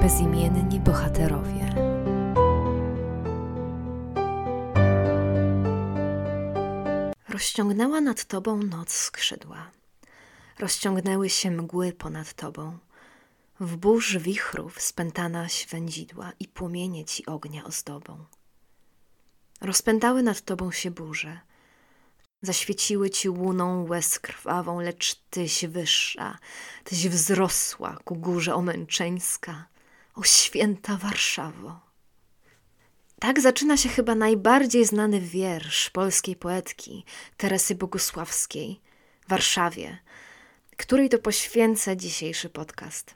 bezimienni bohaterowie. Rozciągnęła nad tobą noc skrzydła. Rozciągnęły się mgły ponad tobą. W burz wichrów spętana świędzidła i płomienie ci ognia ozdobą. Rozpętały nad tobą się burze. Zaświeciły ci łuną łez krwawą, lecz tyś wyższa, tyś wzrosła ku górze omęczeńska, o święta Warszawo. Tak zaczyna się chyba najbardziej znany wiersz polskiej poetki Teresy Bogusławskiej, Warszawie, której to poświęcę dzisiejszy podcast.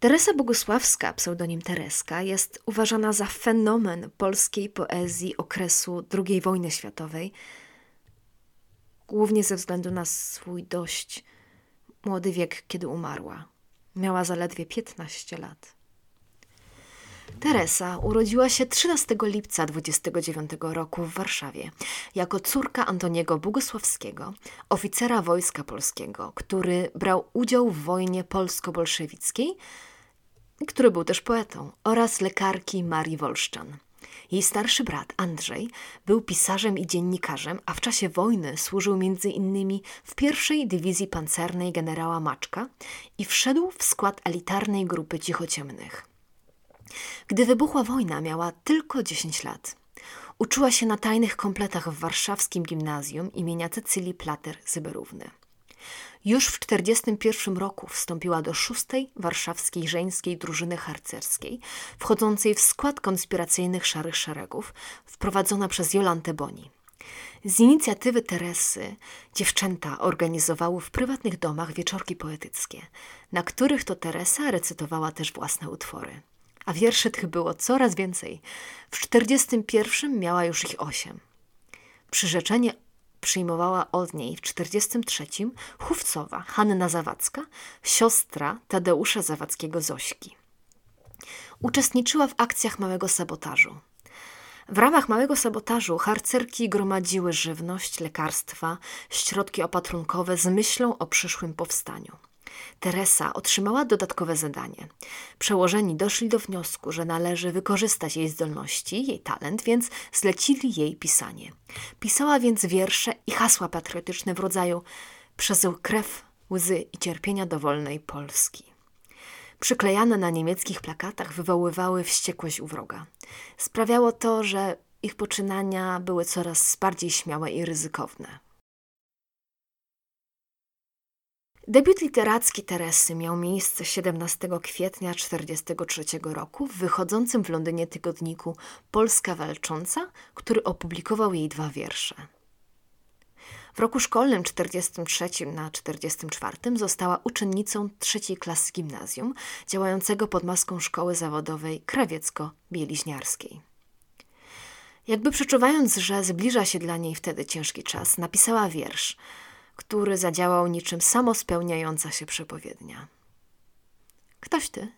Teresa Bogusławska, pseudonim Tereska, jest uważana za fenomen polskiej poezji okresu II wojny światowej, głównie ze względu na swój dość młody wiek, kiedy umarła. Miała zaledwie 15 lat. Teresa urodziła się 13 lipca 29 roku w Warszawie jako córka Antoniego Bogusławskiego, oficera wojska polskiego, który brał udział w wojnie polsko-bolszewickiej, który był też poetą, oraz lekarki Marii Wolszczan. Jej starszy brat Andrzej był pisarzem i dziennikarzem, a w czasie wojny służył między innymi w pierwszej dywizji pancernej generała Maczka i wszedł w skład elitarnej grupy cichociemnych. Gdy wybuchła wojna, miała tylko 10 lat. Uczyła się na tajnych kompletach w warszawskim gimnazjum imienia Cecylii Plater-Zyberówny. Już w 1941 roku wstąpiła do szóstej warszawskiej żeńskiej drużyny harcerskiej, wchodzącej w skład konspiracyjnych Szarych Szeregów, wprowadzona przez Jolantę Boni. Z inicjatywy Teresy dziewczęta organizowały w prywatnych domach wieczorki poetyckie, na których to Teresa recytowała też własne utwory a wierszy tych było coraz więcej. W 41 miała już ich osiem. Przyrzeczenie przyjmowała od niej w 43 Chówcowa Hanna Zawadzka, siostra Tadeusza Zawadzkiego Zośki. Uczestniczyła w akcjach małego sabotażu. W ramach małego sabotażu harcerki gromadziły żywność, lekarstwa, środki opatrunkowe z myślą o przyszłym powstaniu. Teresa otrzymała dodatkowe zadanie. Przełożeni doszli do wniosku, że należy wykorzystać jej zdolności, jej talent, więc zlecili jej pisanie. Pisała więc wiersze i hasła patriotyczne w rodzaju przez krew, łzy i cierpienia dowolnej Polski. Przyklejane na niemieckich plakatach wywoływały wściekłość u wroga. Sprawiało to, że ich poczynania były coraz bardziej śmiałe i ryzykowne. Debiut literacki Teresy miał miejsce 17 kwietnia 1943 roku w wychodzącym w Londynie tygodniku Polska Walcząca, który opublikował jej dwa wiersze. W roku szkolnym 43 na 44 została uczennicą trzeciej klasy gimnazjum działającego pod maską szkoły zawodowej krawiecko-bieliźniarskiej. Jakby przeczuwając, że zbliża się dla niej wtedy ciężki czas, napisała wiersz – który zadziałał niczym samospełniająca się przepowiednia. Ktoś ty?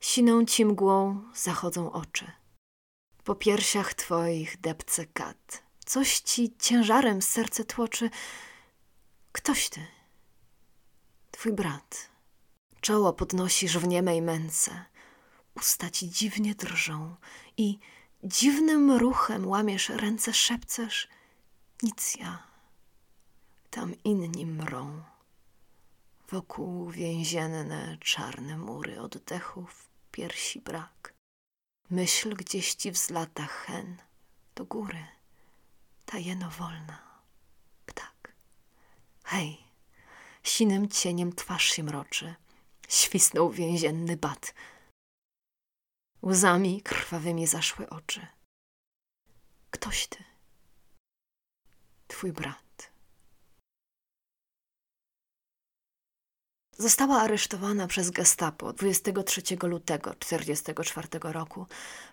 Siną ci mgłą zachodzą oczy. Po piersiach twoich depce kat. Coś ci ciężarem serce tłoczy. Ktoś ty? Twój brat. Czoło podnosisz w niemej męce. Usta ci dziwnie drżą i dziwnym ruchem łamiesz ręce, szepcesz. Nic ja tam inni mrą. Wokół więzienne czarne mury oddechów, piersi brak. Myśl gdzieś ci wzlata hen do góry, tajeno wolna, ptak. Hej, sinym cieniem twarz się mroczy, świsnął więzienny bat. Łzami krwawymi zaszły oczy. Ktoś ty, twój brat. Została aresztowana przez Gestapo 23 lutego 1944 roku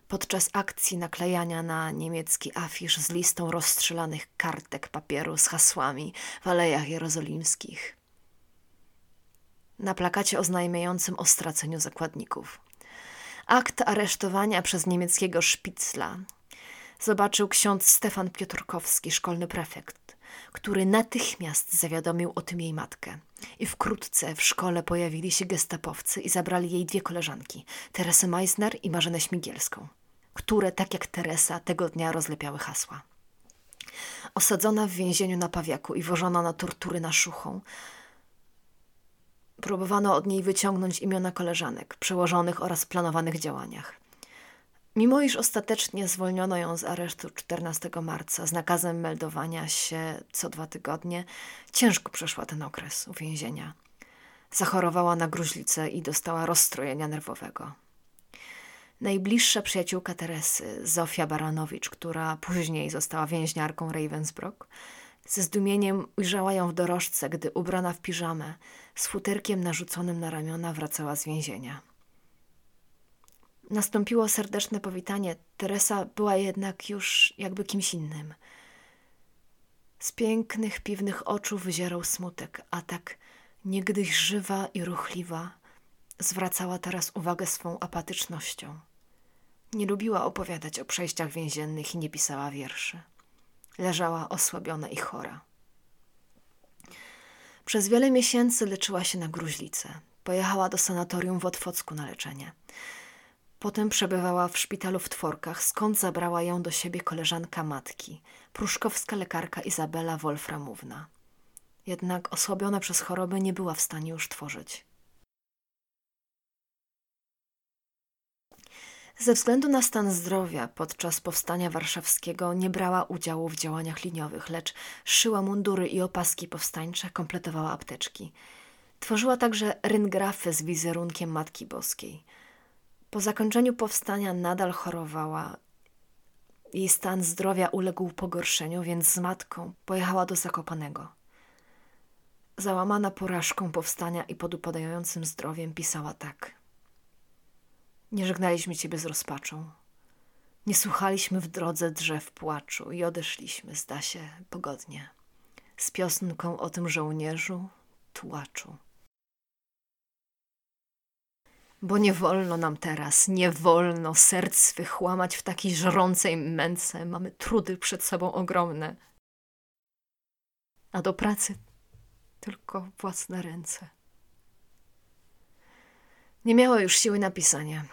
podczas akcji naklejania na niemiecki afisz z listą rozstrzelanych kartek papieru z hasłami w Alejach Jerozolimskich. Na plakacie oznajmiającym o straceniu zakładników. Akt aresztowania przez niemieckiego szpicla zobaczył ksiądz Stefan Piotrkowski, szkolny prefekt, który natychmiast zawiadomił o tym jej matkę – I wkrótce w szkole pojawili się gestapowcy i zabrali jej dwie koleżanki, Teresę Meissner i Marzenę Śmigielską, które, tak jak Teresa, tego dnia rozlepiały hasła. Osadzona w więzieniu na Pawiaku i wożona na tortury na Szuchą, próbowano od niej wyciągnąć imiona koleżanek, przełożonych oraz planowanych działaniach. Mimo iż ostatecznie zwolniono ją z aresztu 14 marca z nakazem meldowania się co dwa tygodnie, ciężko przeszła ten okres uwięzienia. Zachorowała na gruźlicę i dostała rozstrojenia nerwowego. Najbliższa przyjaciółka Teresy, Zofia Baranowicz, która później została więźniarką Ravensbrück, ze zdumieniem ujrzała ją w dorożce, gdy ubrana w piżamę, z futerkiem narzuconym na ramiona wracała z więzienia. Nastąpiło serdeczne powitanie. Teresa była jednak już jakby kimś innym. Z pięknych, piwnych oczu wyzierał smutek, a tak niegdyś żywa i ruchliwa zwracała teraz uwagę swą apatycznością. Nie lubiła opowiadać o przejściach więziennych i nie pisała wierszy. Leżała osłabiona i chora. Przez wiele miesięcy leczyła się na gruźlicę. Pojechała do sanatorium w Otwocku na leczenie. Potem przebywała w szpitalu w Tworkach, skąd zabrała ją do siebie koleżanka matki, pruszkowska lekarka Izabela Wolframówna. Jednak osłabiona przez chorobę nie była w stanie już tworzyć. Ze względu na stan zdrowia podczas powstania warszawskiego nie brała udziału w działaniach liniowych, lecz szyła mundury i opaski powstańcze, kompletowała apteczki. Tworzyła także ryngrafy z wizerunkiem Matki Boskiej – po zakończeniu powstania nadal chorowała. Jej stan zdrowia uległ pogorszeniu, więc z matką pojechała do Zakopanego. Załamana porażką powstania i pod upadającym zdrowiem pisała tak. Nie żegnaliśmy Ciebie z rozpaczą. Nie słuchaliśmy w drodze drzew płaczu i odeszliśmy, zda się, pogodnie. Z piosnką o tym żołnierzu, tułaczu. Bo nie wolno nam teraz, nie wolno serc swych łamać w takiej żrącej męce. Mamy trudy przed sobą ogromne. A do pracy tylko własne ręce. Nie miała już siły na pisanie.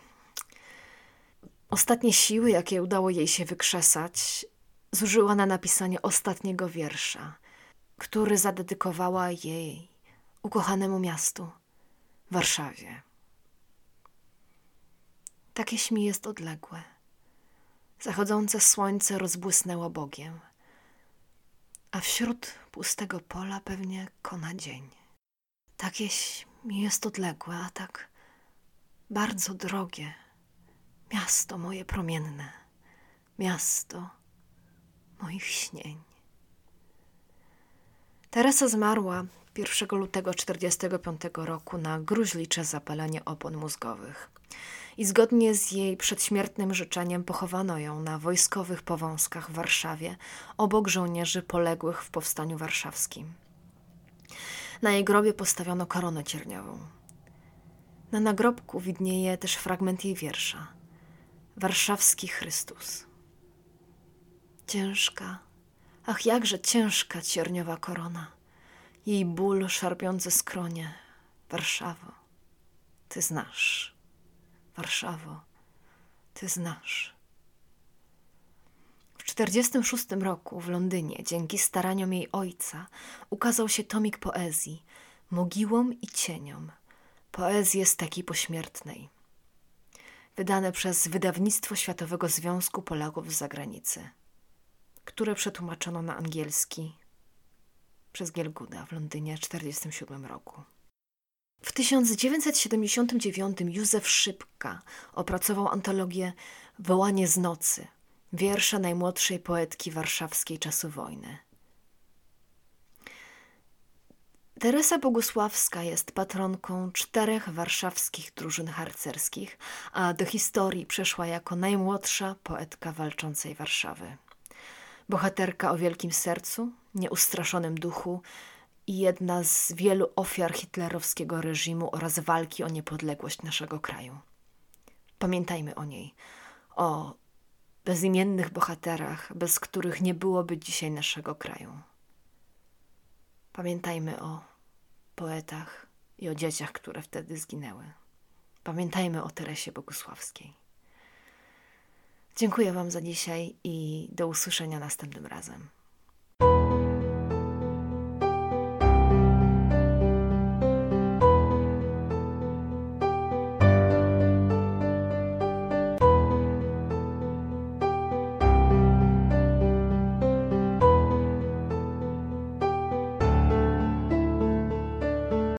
Ostatnie siły, jakie udało jej się wykrzesać, zużyła na napisanie ostatniego wiersza, który zadedykowała jej ukochanemu miastu Warszawie. Takieś mi jest odległe. Zachodzące słońce rozbłysnęło Bogiem, a wśród pustego pola pewnie kona dzień. Takieś mi jest odległe, a tak bardzo drogie. Miasto moje promienne, miasto moich śnień. Teresa zmarła 1 lutego 1945 roku na gruźlicze zapalenie opon mózgowych i zgodnie z jej przedśmiertnym życzeniem pochowano ją na wojskowych powązkach w Warszawie obok żołnierzy poległych w powstaniu warszawskim. Na jej grobie postawiono koronę cierniową. Na nagrobku widnieje też fragment jej wiersza Warszawski Chrystus. Ciężka, ach jakże ciężka cierniowa korona, jej ból szarpiący skronie, Warszawo, ty znasz. Warszawo, ty znasz. W 1946 roku w Londynie, dzięki staraniom jej ojca, ukazał się tomik poezji Mogiłom i cieniom. Poezji takiej pośmiertnej. Wydane przez wydawnictwo Światowego Związku Polaków z Zagranicy, które przetłumaczono na angielski przez Gielguda w Londynie w 1947 roku. W 1979 Józef Szybka opracował antologię Wołanie z nocy, wiersze najmłodszej poetki warszawskiej czasu wojny. Teresa Bogusławska jest patronką czterech warszawskich drużyn harcerskich, a do historii przeszła jako najmłodsza poetka walczącej Warszawy. Bohaterka o wielkim sercu, nieustraszonym duchu, i jedna z wielu ofiar hitlerowskiego reżimu oraz walki o niepodległość naszego kraju. Pamiętajmy o niej, o bezimiennych bohaterach, bez których nie byłoby dzisiaj naszego kraju. Pamiętajmy o poetach i o dzieciach, które wtedy zginęły. Pamiętajmy o Teresie Bogusławskiej. Dziękuję Wam za dzisiaj i do usłyszenia następnym razem.